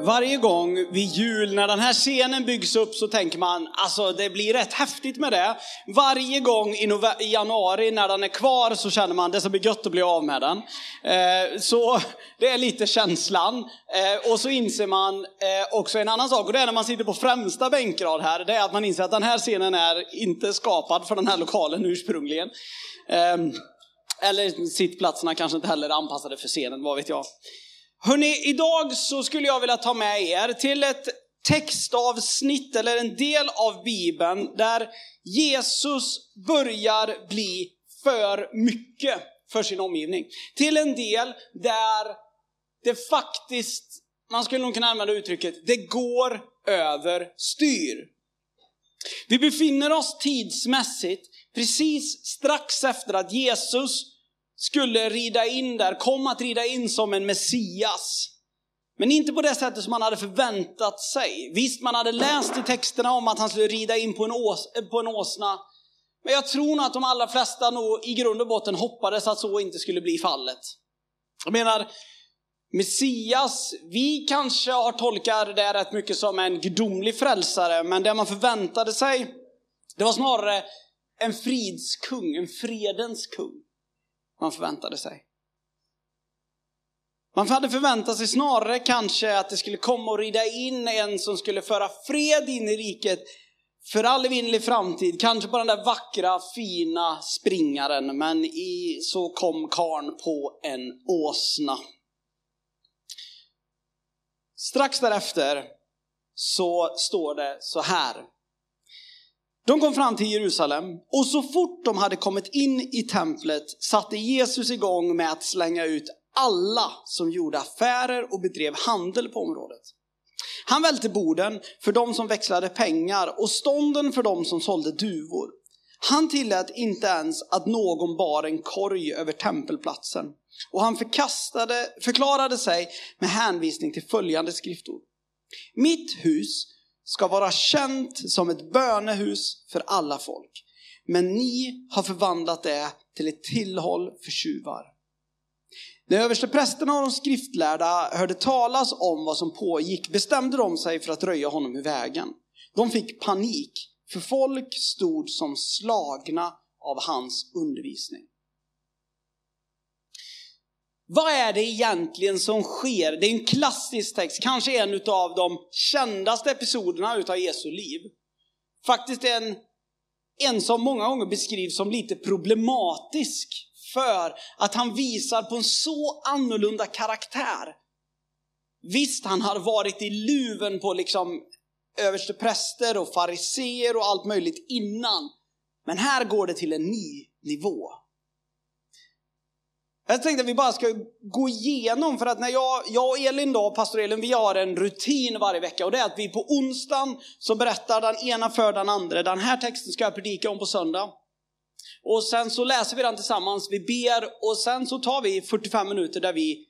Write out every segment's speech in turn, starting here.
Varje gång vid jul när den här scenen byggs upp så tänker man, alltså det blir rätt häftigt med det. Varje gång i, i januari när den är kvar så känner man, det ska bli gött att bli av med den. Eh, så det är lite känslan. Eh, och så inser man eh, också en annan sak, och det är när man sitter på främsta bänkrad här, det är att man inser att den här scenen är inte skapad för den här lokalen ursprungligen. Eh, eller sittplatserna kanske inte heller är anpassade för scenen, vad vet jag. Hörrni, idag så skulle jag vilja ta med er till ett textavsnitt eller en del av Bibeln där Jesus börjar bli för mycket för sin omgivning. Till en del där det faktiskt, man skulle nog kunna använda uttrycket, det går över styr. Vi befinner oss tidsmässigt precis strax efter att Jesus skulle rida in där, kom att rida in som en Messias. Men inte på det sättet som man hade förväntat sig. Visst, man hade läst i texterna om att han skulle rida in på en, ås, på en åsna. Men jag tror nog att de allra flesta nog i grund och botten hoppades att så inte skulle bli fallet. Jag menar, Messias, vi kanske har tolkat det rätt mycket som en gudomlig frälsare, men det man förväntade sig, det var snarare en fridskung, en fredens kung man förväntade sig. Man hade förväntat sig snarare kanske att det skulle komma och rida in en som skulle föra fred in i riket för all evinnerlig framtid. Kanske på den där vackra, fina springaren. Men i, så kom karn på en åsna. Strax därefter så står det så här. De kom fram till Jerusalem och så fort de hade kommit in i templet satte Jesus igång med att slänga ut alla som gjorde affärer och bedrev handel på området. Han välte borden för de som växlade pengar och stånden för de som sålde duvor. Han tillät inte ens att någon bar en korg över tempelplatsen. Och han förkastade, förklarade sig med hänvisning till följande skriftord. Mitt hus ska vara känt som ett bönehus för alla folk. Men ni har förvandlat det till ett tillhåll för tjuvar. När översteprästerna och de skriftlärda hörde talas om vad som pågick bestämde de sig för att röja honom i vägen. De fick panik, för folk stod som slagna av hans undervisning. Vad är det egentligen som sker? Det är en klassisk text, kanske en av de kändaste episoderna utav Jesu liv. Faktiskt en, en som många gånger beskrivs som lite problematisk för att han visar på en så annorlunda karaktär. Visst, han har varit i luven på liksom överstepräster och fariseer och allt möjligt innan. Men här går det till en ny nivå. Jag tänkte att vi bara ska gå igenom, för att när jag, jag och Elin då, pastor Elin, vi har en rutin varje vecka och det är att vi på onsdagen så berättar den ena för den andra. Den här texten ska jag predika om på söndag. Och sen så läser vi den tillsammans, vi ber och sen så tar vi 45 minuter där vi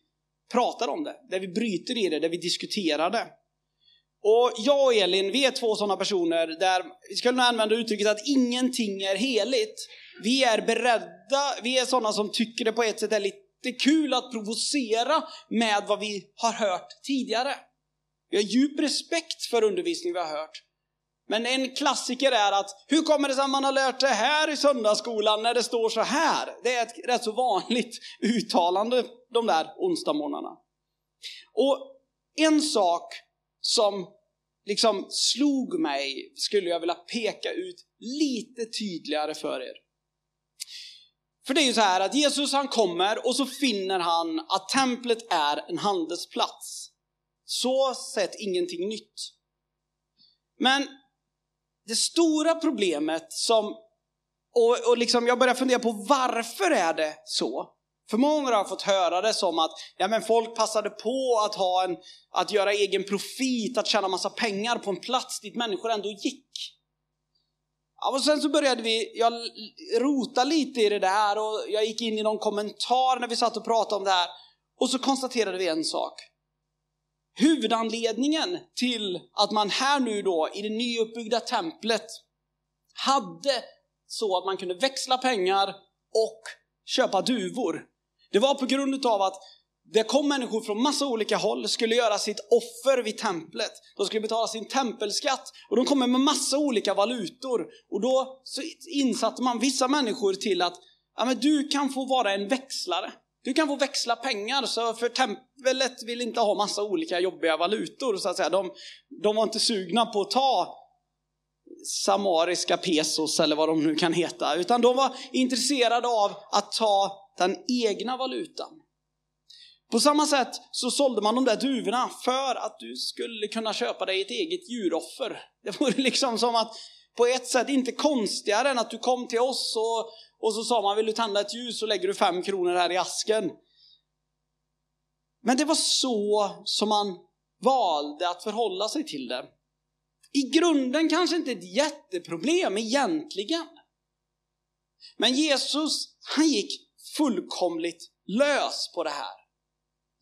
pratar om det, där vi bryter i det, där vi diskuterar det. Och jag och Elin, vi är två sådana personer där, vi skulle nog använda uttrycket att ingenting är heligt. Vi är beredda, vi är sådana som tycker det på ett sätt är lite kul att provocera med vad vi har hört tidigare. Vi har djup respekt för undervisning vi har hört. Men en klassiker är att, hur kommer det sig att man har lärt det här i söndagsskolan när det står så här? Det är ett rätt så vanligt uttalande de där onsdagsmorgnarna. Och en sak som liksom slog mig skulle jag vilja peka ut lite tydligare för er. För det är ju så här att Jesus han kommer och så finner han att templet är en handelsplats. Så sett ingenting nytt. Men det stora problemet som, och, och liksom jag börjar fundera på varför är det så? För många gånger har jag fått höra det som att ja, men folk passade på att, ha en, att göra egen profit, att tjäna massa pengar på en plats dit människor ändå gick. Och sen så började vi, jag rota lite i det där och jag gick in i någon kommentar när vi satt och pratade om det här. Och så konstaterade vi en sak. Huvudanledningen till att man här nu då i det nyuppbyggda templet hade så att man kunde växla pengar och köpa duvor. Det var på grund av att det kom människor från massa olika håll, skulle göra sitt offer vid templet. De skulle betala sin tempelskatt och de kommer med massa olika valutor. Och då så insatte man vissa människor till att ja, men du kan få vara en växlare. Du kan få växla pengar, så för templet vill inte ha massa olika jobbiga valutor. Så att säga. De, de var inte sugna på att ta samariska pesos eller vad de nu kan heta, utan de var intresserade av att ta den egna valutan. På samma sätt så sålde man de där duvorna för att du skulle kunna köpa dig ett eget djuroffer. Det vore liksom som att på ett sätt inte konstigare än att du kom till oss och, och så sa man vill du tända ett ljus så lägger du fem kronor här i asken. Men det var så som man valde att förhålla sig till det. I grunden kanske inte ett jätteproblem egentligen. Men Jesus, han gick fullkomligt lös på det här.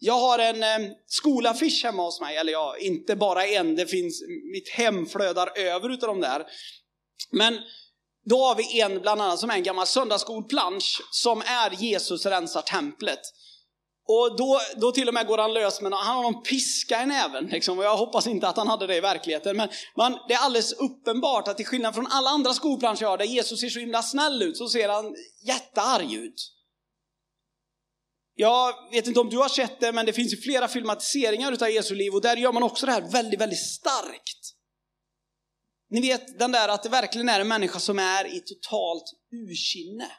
Jag har en eh, skolaffisch hemma hos mig, eller ja, inte bara en, det finns, mitt hem flödar över utav de där. Men då har vi en bland annat som är en gammal söndagsskolplansch som är Jesus rensar templet. Och då, då till och med går han lös med han har någon piska i näven. Liksom. Och jag hoppas inte att han hade det i verkligheten. Men man, det är alldeles uppenbart att till skillnad från alla andra skolplanscher jag har, där Jesus ser så himla snäll ut, så ser han jättearg ut. Jag vet inte om du har sett det, men det finns ju flera filmatiseringar utav Jesu liv och där gör man också det här väldigt, väldigt starkt. Ni vet den där att det verkligen är en människa som är i totalt ursinne.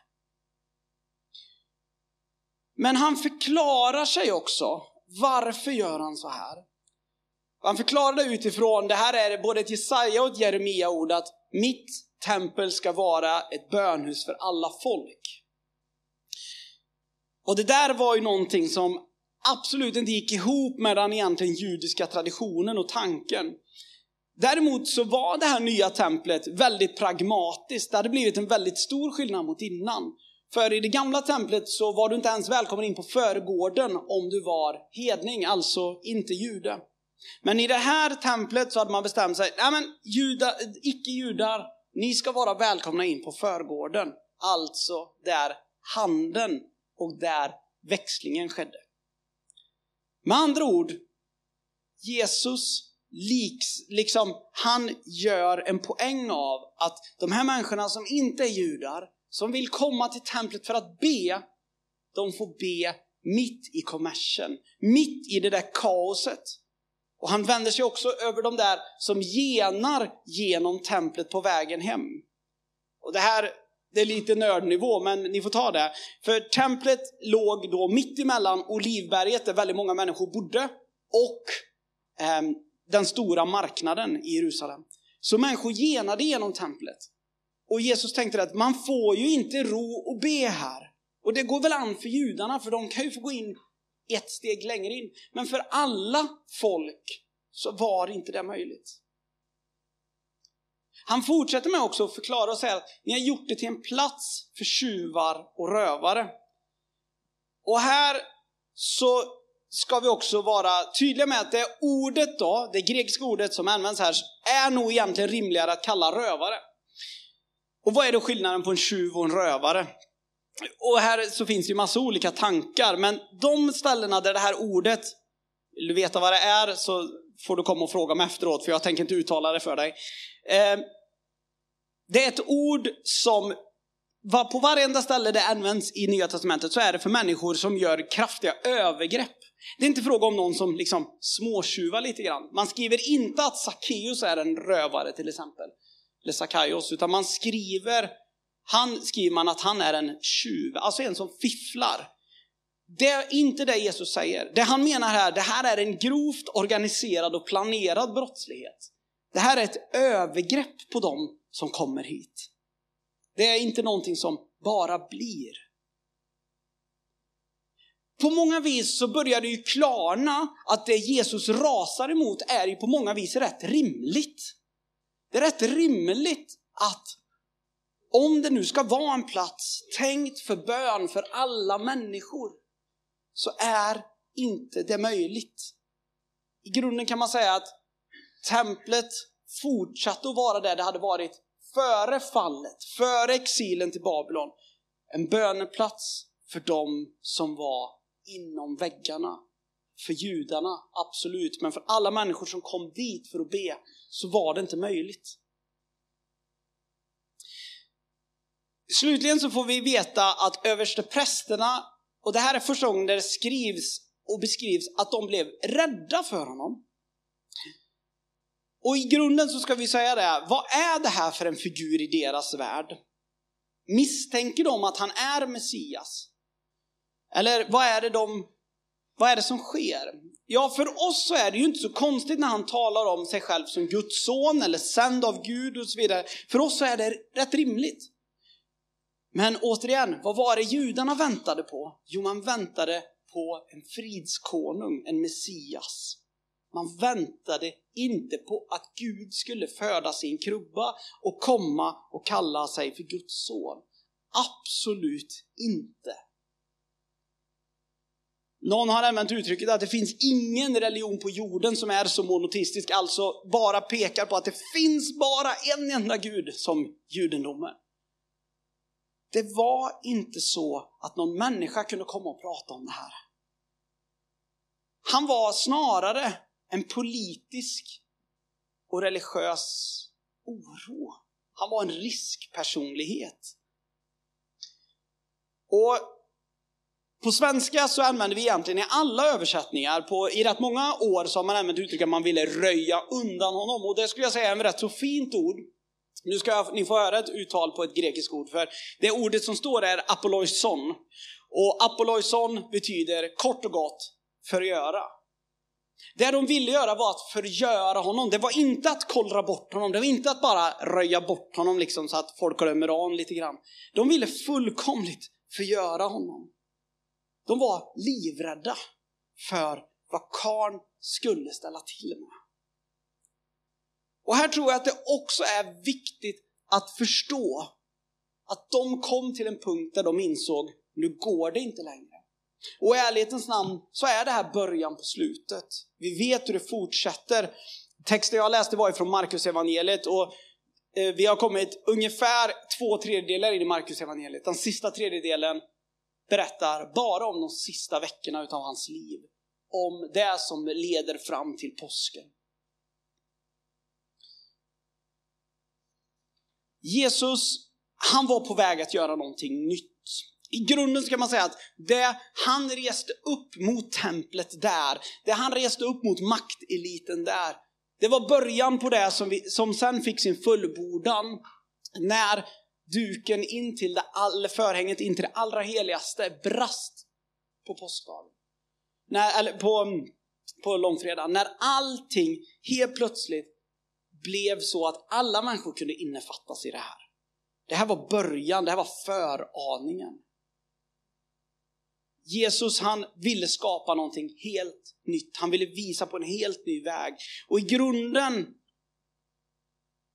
Men han förklarar sig också. Varför gör han så här? Han förklarar det utifrån, det här är både ett Jesaja och ett Jeremia-ord, att mitt tempel ska vara ett bönhus för alla folk. Och det där var ju någonting som absolut inte gick ihop med den egentligen judiska traditionen och tanken. Däremot så var det här nya templet väldigt pragmatiskt. Det hade blivit en väldigt stor skillnad mot innan. För i det gamla templet så var du inte ens välkommen in på förgården om du var hedning, alltså inte jude. Men i det här templet så hade man bestämt sig, nej men juda, icke-judar, ni ska vara välkomna in på förgården. Alltså där handeln och där växlingen skedde. Med andra ord, Jesus liks, liksom, han gör en poäng av att de här människorna som inte är judar, som vill komma till templet för att be, de får be mitt i kommersen, mitt i det där kaoset. Och han vänder sig också över de där som genar genom templet på vägen hem. Och det här det är lite nördnivå, men ni får ta det. För templet låg då mitt emellan Olivberget, där väldigt många människor bodde, och eh, den stora marknaden i Jerusalem. Så människor genade genom templet. Och Jesus tänkte att man får ju inte ro och be här. Och det går väl an för judarna, för de kan ju få gå in ett steg längre in. Men för alla folk så var inte det möjligt. Han fortsätter med också att förklara och säga att ni har gjort det till en plats för tjuvar och rövare. Och här så ska vi också vara tydliga med att det ordet då, det grekiska ordet som används här, är nog egentligen rimligare att kalla rövare. Och vad är då skillnaden på en tjuv och en rövare? Och här så finns det ju massa olika tankar, men de ställena där det här ordet, vill du veta vad det är så får du komma och fråga mig efteråt, för jag tänker inte uttala det för dig. Eh, det är ett ord som på varenda ställe det används i Nya Testamentet så är det för människor som gör kraftiga övergrepp. Det är inte fråga om någon som liksom småtjuvar lite grann. Man skriver inte att Sackeus är en rövare till exempel. Eller Sackaios, utan man skriver, han skriver man att han är en tjuv, alltså en som fifflar. Det är inte det Jesus säger. Det han menar här, det här är en grovt organiserad och planerad brottslighet. Det här är ett övergrepp på dem som kommer hit. Det är inte någonting som bara blir. på många vis så börjar det ju klarna att det Jesus rasar emot är ju på många vis rätt rimligt. Det är rätt rimligt att om det nu ska vara en plats tänkt för bön för alla människor så är inte det möjligt. I grunden kan man säga att templet fortsatte att vara där det hade varit före fallet, före exilen till Babylon. En böneplats för dem som var inom väggarna. För judarna, absolut, men för alla människor som kom dit för att be så var det inte möjligt. Slutligen så får vi veta att översteprästerna, och det här är första gången det skrivs och beskrivs att de blev rädda för honom. Och i grunden så ska vi säga det, vad är det här för en figur i deras värld? Misstänker de att han är Messias? Eller vad är det de, vad är det som sker? Ja, för oss så är det ju inte så konstigt när han talar om sig själv som Guds son eller sänd av Gud och så vidare. För oss så är det rätt rimligt. Men återigen, vad var det judarna väntade på? Jo, man väntade på en fridskonung, en Messias. Man väntade inte på att Gud skulle föda sin krubba och komma och kalla sig för Guds son. Absolut inte. Någon har använt uttrycket att det finns ingen religion på jorden som är så monoteistisk, alltså bara pekar på att det finns bara en enda gud som judendomen. Det var inte så att någon människa kunde komma och prata om det här. Han var snarare en politisk och religiös oro. Han var en riskpersonlighet. Och på svenska så använder vi egentligen i alla översättningar, på, i rätt många år så har man använt uttrycket att man ville röja undan honom. Och det skulle jag säga är ett rätt så fint ord. Nu ska jag, ni få höra ett uttal på ett grekiskt ord, för det ordet som står är apoloison. Och apoloison betyder kort och gott förgöra. Det de ville göra var att förgöra honom. Det var inte att kollra bort honom. Det var inte att bara röja bort honom liksom så att folk glömmer av lite grann. De ville fullkomligt förgöra honom. De var livrädda för vad karn skulle ställa till med. Och här tror jag att det också är viktigt att förstå att de kom till en punkt där de insåg, nu går det inte längre. Och i ärlighetens namn så är det här början på slutet. Vi vet hur det fortsätter. Texten jag läste var ifrån Markus evangeliet och eh, vi har kommit ungefär två tredjedelar in i Markus evangeliet. Den sista tredjedelen berättar bara om de sista veckorna utav hans liv. Om det som leder fram till påsken. Jesus, han var på väg att göra någonting nytt. I grunden kan man säga att det han reste upp mot templet där, det han reste upp mot makteliten där, det var början på det som, vi, som sen fick sin fullbordan när duken in till det, all, förhänget in till det allra heligaste brast på påskdagen. När, eller på, på långfredagen, när allting helt plötsligt blev så att alla människor kunde innefattas i det här. Det här var början, det här var föraningen. Jesus han ville skapa någonting helt nytt. Han ville visa på en helt ny väg. Och i grunden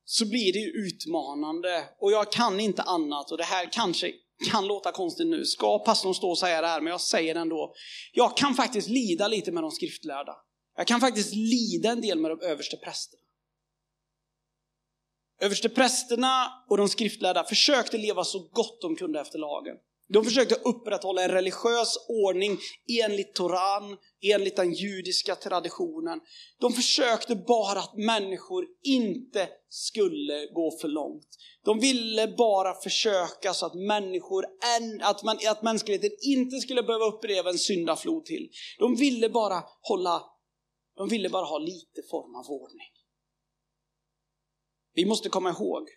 så blir det utmanande. Och jag kan inte annat, och det här kanske kan låta konstigt nu. Ska pastorn stå och säga det här, men jag säger det ändå. Jag kan faktiskt lida lite med de skriftlärda. Jag kan faktiskt lida en del med de överste prästerna. Överste prästerna och de skriftlärda försökte leva så gott de kunde efter lagen. De försökte upprätthålla en religiös ordning enligt Toran, enligt den judiska traditionen. De försökte bara att människor inte skulle gå för långt. De ville bara försöka så att människor, att, man, att mänskligheten inte skulle behöva uppleva en syndaflod till. De ville bara hålla, de ville bara ha lite form av ordning. Vi måste komma ihåg,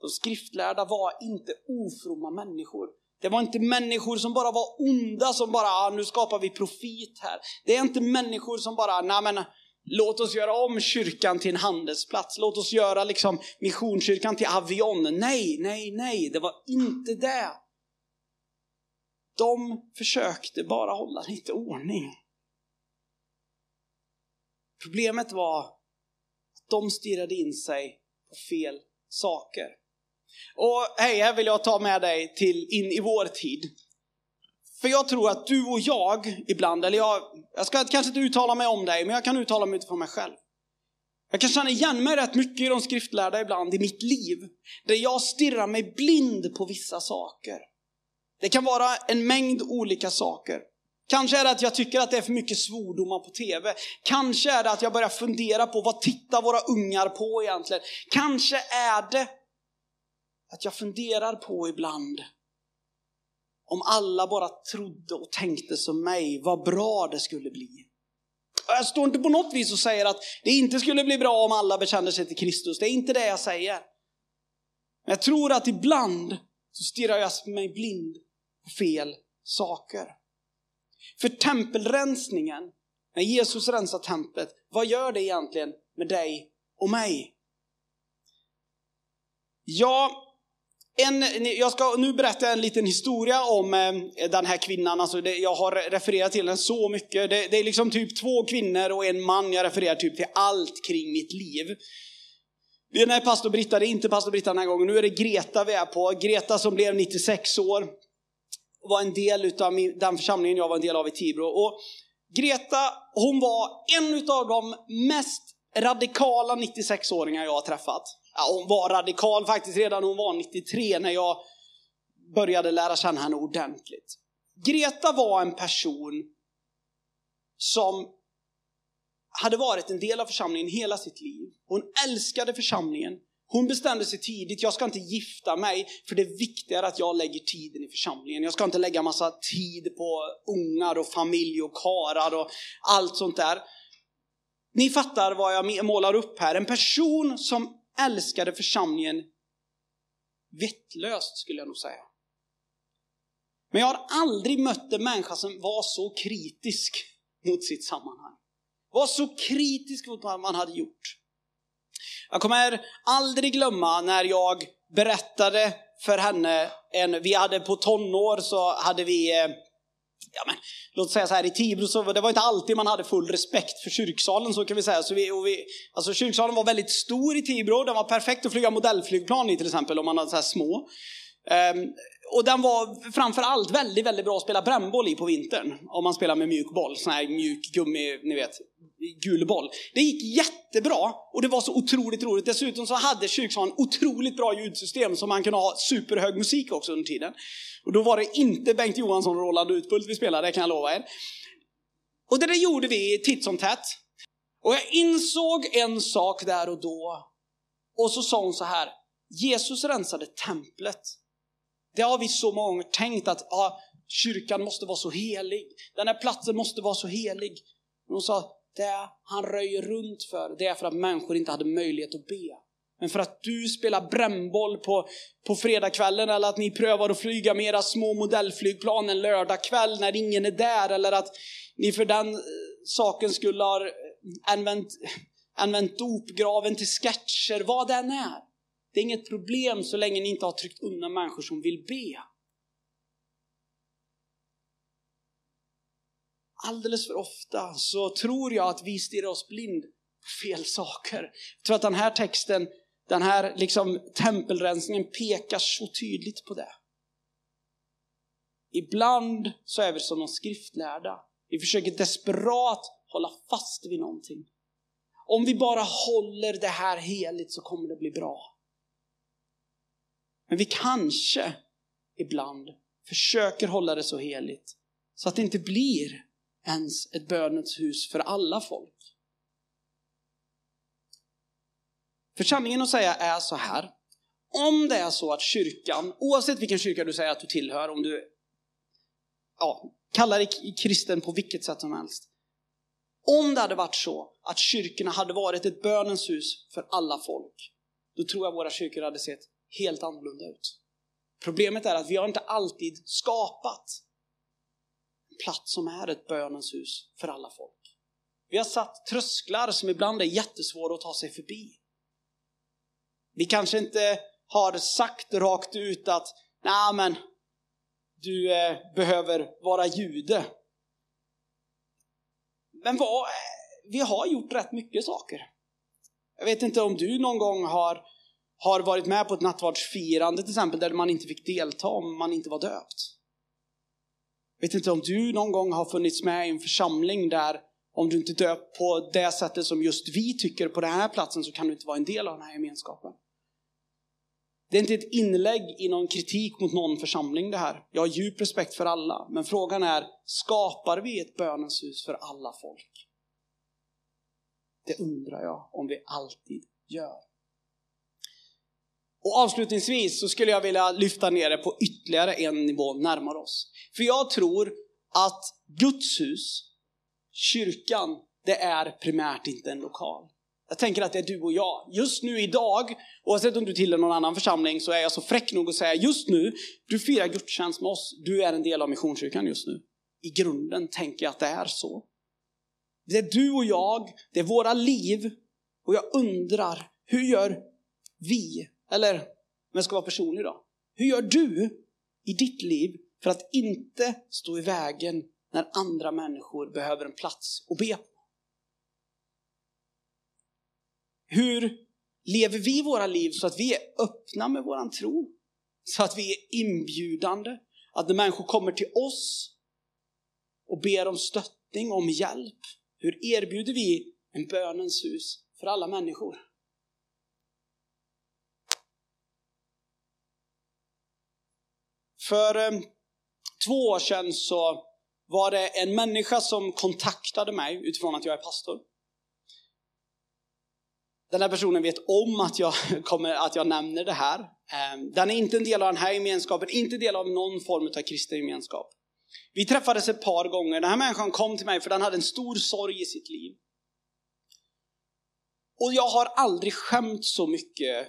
de skriftlärda var inte ofromma människor. Det var inte människor som bara var onda som bara, ah, nu skapar vi profit här. Det är inte människor som bara, nej men låt oss göra om kyrkan till en handelsplats. Låt oss göra liksom missionskyrkan till Avion. Nej, nej, nej, det var inte det. De försökte bara hålla lite ordning. Problemet var att de stirrade in sig på fel saker. Och hej, här vill jag ta med dig till in i vår tid. För jag tror att du och jag ibland, eller jag, jag ska kanske inte uttala mig om dig, men jag kan uttala mig utifrån mig själv. Jag kan känna igen mig rätt mycket i de skriftlärda ibland i mitt liv. Där jag stirrar mig blind på vissa saker. Det kan vara en mängd olika saker. Kanske är det att jag tycker att det är för mycket svordomar på tv. Kanske är det att jag börjar fundera på vad tittar våra ungar på egentligen. Kanske är det att jag funderar på ibland om alla bara trodde och tänkte som mig, vad bra det skulle bli. Jag står inte på något vis och säger att det inte skulle bli bra om alla bekände sig till Kristus. Det är inte det jag säger. Men jag tror att ibland så stirrar jag mig blind på fel saker. För tempelrensningen, när Jesus rensar templet, vad gör det egentligen med dig och mig? Ja, en, jag ska nu berätta en liten historia om eh, den här kvinnan. Alltså det, jag har refererat till den så mycket. Det, det, är liksom typ två kvinnor och en man. Jag refererar typ till allt kring mitt liv. Den här pastor Britta, det är inte pastor Britta den här gången. Nu är det Greta vi är på. Greta som blev 96 år. Var en del av den församlingen jag var en del av i Tibro. Och Greta, hon var en av de mest radikala 96-åringar jag har träffat ja, hon var radikal faktiskt redan hon var 93 när jag började lära känna henne ordentligt. Greta var en person som hade varit en del av församlingen hela sitt liv. Hon älskade församlingen. Hon bestämde sig tidigt, jag ska inte gifta mig för det är viktigare att jag lägger tiden i församlingen. Jag ska inte lägga massa tid på ungar och familj och karar och allt sånt där. Ni fattar vad jag målar upp här. En person som älskade församlingen vettlöst skulle jag nog säga. Men jag har aldrig mött en människa som var så kritisk mot sitt sammanhang. Var så kritisk mot vad man hade gjort. Jag kommer aldrig glömma när jag berättade för henne, en, vi hade på tonår så hade vi eh, ja, men, låt säga så här, i Tibro så det var inte alltid man hade full respekt för kyrksalen så kan vi säga. Så vi, och vi, alltså kyrksalen var väldigt stor i Tibro, den var perfekt att flyga modellflygplan i till exempel om man hade så här små. Um, och den var framför allt väldigt, väldigt bra att spela brännboll i på vintern. Om man spelar med mjuk boll, sån här mjuk gummi, ni vet, gul boll. Det gick jättebra och det var så otroligt roligt. Dessutom så hade kyrksalen otroligt bra ljudsystem så man kunde ha superhög musik också under tiden. Och då var det inte Bengt Johansson och Roland Utbult vi spelade, det kan jag lova er. Och det där gjorde vi titt som tätt. Och jag insåg en sak där och då. Och så sa hon så här, Jesus rensade templet. Det har vi så många gånger tänkt att ja, kyrkan måste vara så helig. Den här platsen måste vara så helig. Men hon sa, det han röjer runt för, det är för att människor inte hade möjlighet att be. Men för att du spelar brännboll på, på fredagskvällen eller att ni prövar att flyga med era små modellflygplan en lördagkväll när ingen är där eller att ni för den eh, saken skulle ha eh, använt, använt dopgraven till sketcher, vad den är. Det är inget problem så länge ni inte har tryckt undan människor som vill be. Alldeles för ofta så tror jag att vi stirrar oss blind på fel saker. Jag tror att den här texten, den här liksom tempelrensningen pekar så tydligt på det. Ibland så är vi som de skriftlärda. Vi försöker desperat hålla fast vid någonting. Om vi bara håller det här heligt så kommer det bli bra. Men vi kanske ibland försöker hålla det så heligt så att det inte blir ens ett bönens hus för alla folk. Församlingen att säga är så här. Om det är så att kyrkan, oavsett vilken kyrka du säger att du tillhör, om du ja, kallar dig kristen på vilket sätt som helst. Om det hade varit så att kyrkorna hade varit ett bönens hus för alla folk, då tror jag våra kyrkor hade sett helt annorlunda ut. Problemet är att vi har inte alltid skapat en plats som är ett bönens hus för alla folk. Vi har satt trösklar som ibland är jättesvåra att ta sig förbi. Vi kanske inte har sagt rakt ut att nej men du eh, behöver vara jude. Men vad, eh, vi har gjort rätt mycket saker. Jag vet inte om du någon gång har, har varit med på ett nattvardsfirande till exempel där man inte fick delta om man inte var döpt. Jag vet inte om du någon gång har funnits med i en församling där om du inte är döpt på det sättet som just vi tycker på den här platsen så kan du inte vara en del av den här gemenskapen. Det är inte ett inlägg i någon kritik mot någon församling det här. Jag har djup respekt för alla. Men frågan är, skapar vi ett bönens hus för alla folk? Det undrar jag om vi alltid gör. Och avslutningsvis så skulle jag vilja lyfta ner det på ytterligare en nivå närmare oss. För jag tror att Guds hus, kyrkan, det är primärt inte en lokal. Jag tänker att det är du och jag. Just nu idag, oavsett om du tillhör någon annan församling, så är jag så fräck nog att säga just nu, du firar gudstjänst med oss, du är en del av Missionskyrkan just nu. I grunden tänker jag att det är så. Det är du och jag, det är våra liv, och jag undrar, hur gör vi, eller om jag ska vara personlig då, hur gör du i ditt liv för att inte stå i vägen när andra människor behöver en plats att be på? Hur lever vi våra liv så att vi är öppna med våran tro? Så att vi är inbjudande. Att när människor kommer till oss och ber om stöttning, om hjälp. Hur erbjuder vi en bönens hus för alla människor? För eh, två år sedan så var det en människa som kontaktade mig utifrån att jag är pastor. Den här personen vet om att jag, kommer, att jag nämner det här. Ehm, den är inte en del av den här gemenskapen, inte en del av någon form av kristen gemenskap. Vi träffades ett par gånger. Den här människan kom till mig för den hade en stor sorg i sitt liv. Och jag har aldrig skämt så mycket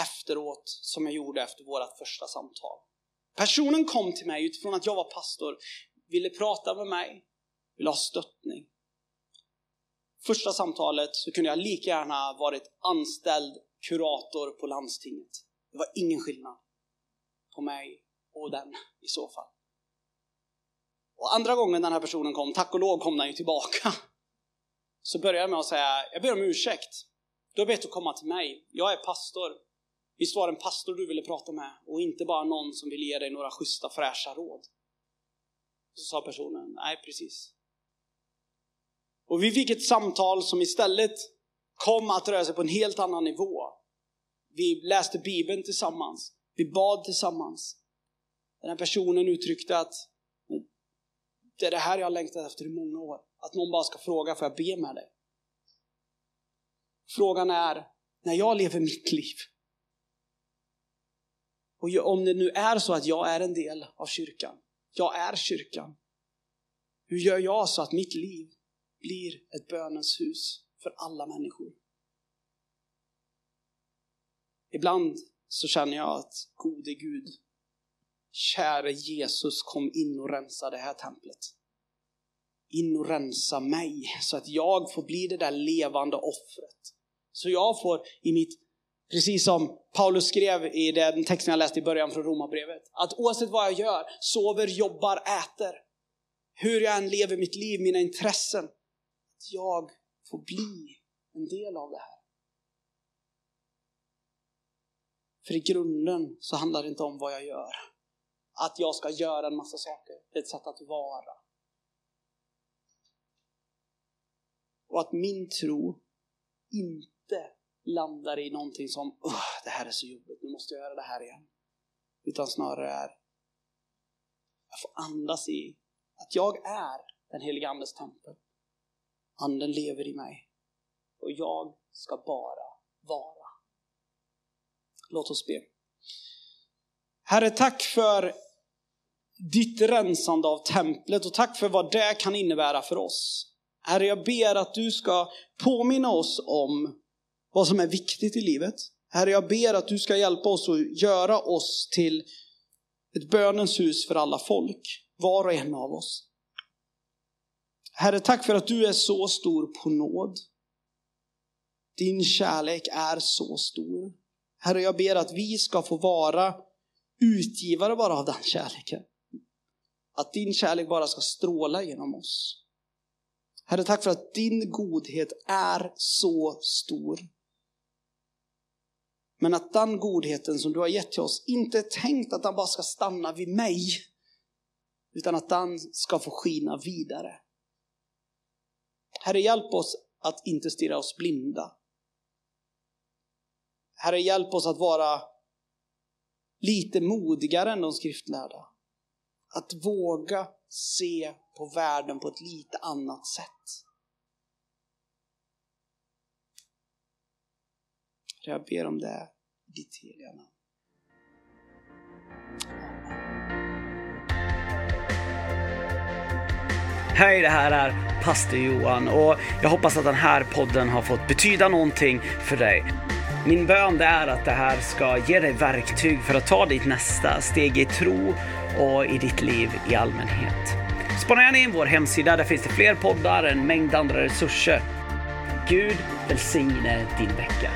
efteråt som jag gjorde efter vårt första samtal. Personen kom till mig utifrån att jag var pastor, ville prata med mig, ville ha stöttning första samtalet så kunde jag lika gärna varit anställd kurator på landstinget. Det var ingen skillnad på mig och den i så fall. Och andra gången den här personen kom, tack och lov kom den ju tillbaka, så började jag med att säga, jag ber om ursäkt. Du har bett att komma till mig. Jag är pastor. Visst var det en pastor du ville prata med och inte bara någon som vill ge dig några schyssta fräscha råd? Så sa personen, nej precis. Och vi fick ett samtal som istället kom att röra sig på en helt annan nivå. Vi läste Bibeln tillsammans. Vi bad tillsammans. Den här personen uttryckte att det är det här jag har längtat efter i många år. Att någon bara ska fråga, får jag be med dig? Frågan är, när jag lever mitt liv, och om det nu är så att jag är en del av kyrkan, jag är kyrkan, hur gör jag så att mitt liv blir ett bönens hus för alla människor. Ibland så känner jag att gode Gud, käre Jesus kom in och rensa det här templet. In och rensa mig så att jag får bli det där levande offret. Så jag får i mitt, precis som Paulus skrev i den texten jag läste i början från Romarbrevet, att oavsett vad jag gör, sover, jobbar, äter, hur jag än lever mitt liv, mina intressen, att jag får bli en del av det här. För i grunden så handlar det inte om vad jag gör. Att jag ska göra en massa saker. Det är ett sätt att vara. Och att min tro inte landar i någonting som det här är så jobbigt, nu måste jag göra det här igen. Utan snarare är jag får andas i att jag är den heliga Andes tempel. Anden lever i mig och jag ska bara vara. Låt oss be. Herre, tack för ditt rensande av templet och tack för vad det kan innebära för oss. Herre, jag ber att du ska påminna oss om vad som är viktigt i livet. Herre, jag ber att du ska hjälpa oss att göra oss till ett bönens hus för alla folk, var och en av oss. Herre, tack för att du är så stor på nåd. Din kärlek är så stor. Herre, jag ber att vi ska få vara utgivare bara av den kärleken. att din kärlek bara ska stråla genom oss. Herre, tack för att din godhet är så stor. Men att den godheten som du har gett till oss inte är tänkt att den bara ska stanna vid mig, utan att den ska få skina vidare. Herre, hjälp oss att inte stirra oss blinda. Herre, hjälp oss att vara lite modigare än de skriftlärda. Att våga se på världen på ett lite annat sätt. Jag ber om det i ditt heliga namn. Hej, det här är pastor Johan och jag hoppas att den här podden har fått betyda någonting för dig. Min bön är att det här ska ge dig verktyg för att ta ditt nästa steg i tro och i ditt liv i allmänhet. Spana gärna in vår hemsida, där finns det fler poddar, en mängd andra resurser. Gud välsigne din vecka.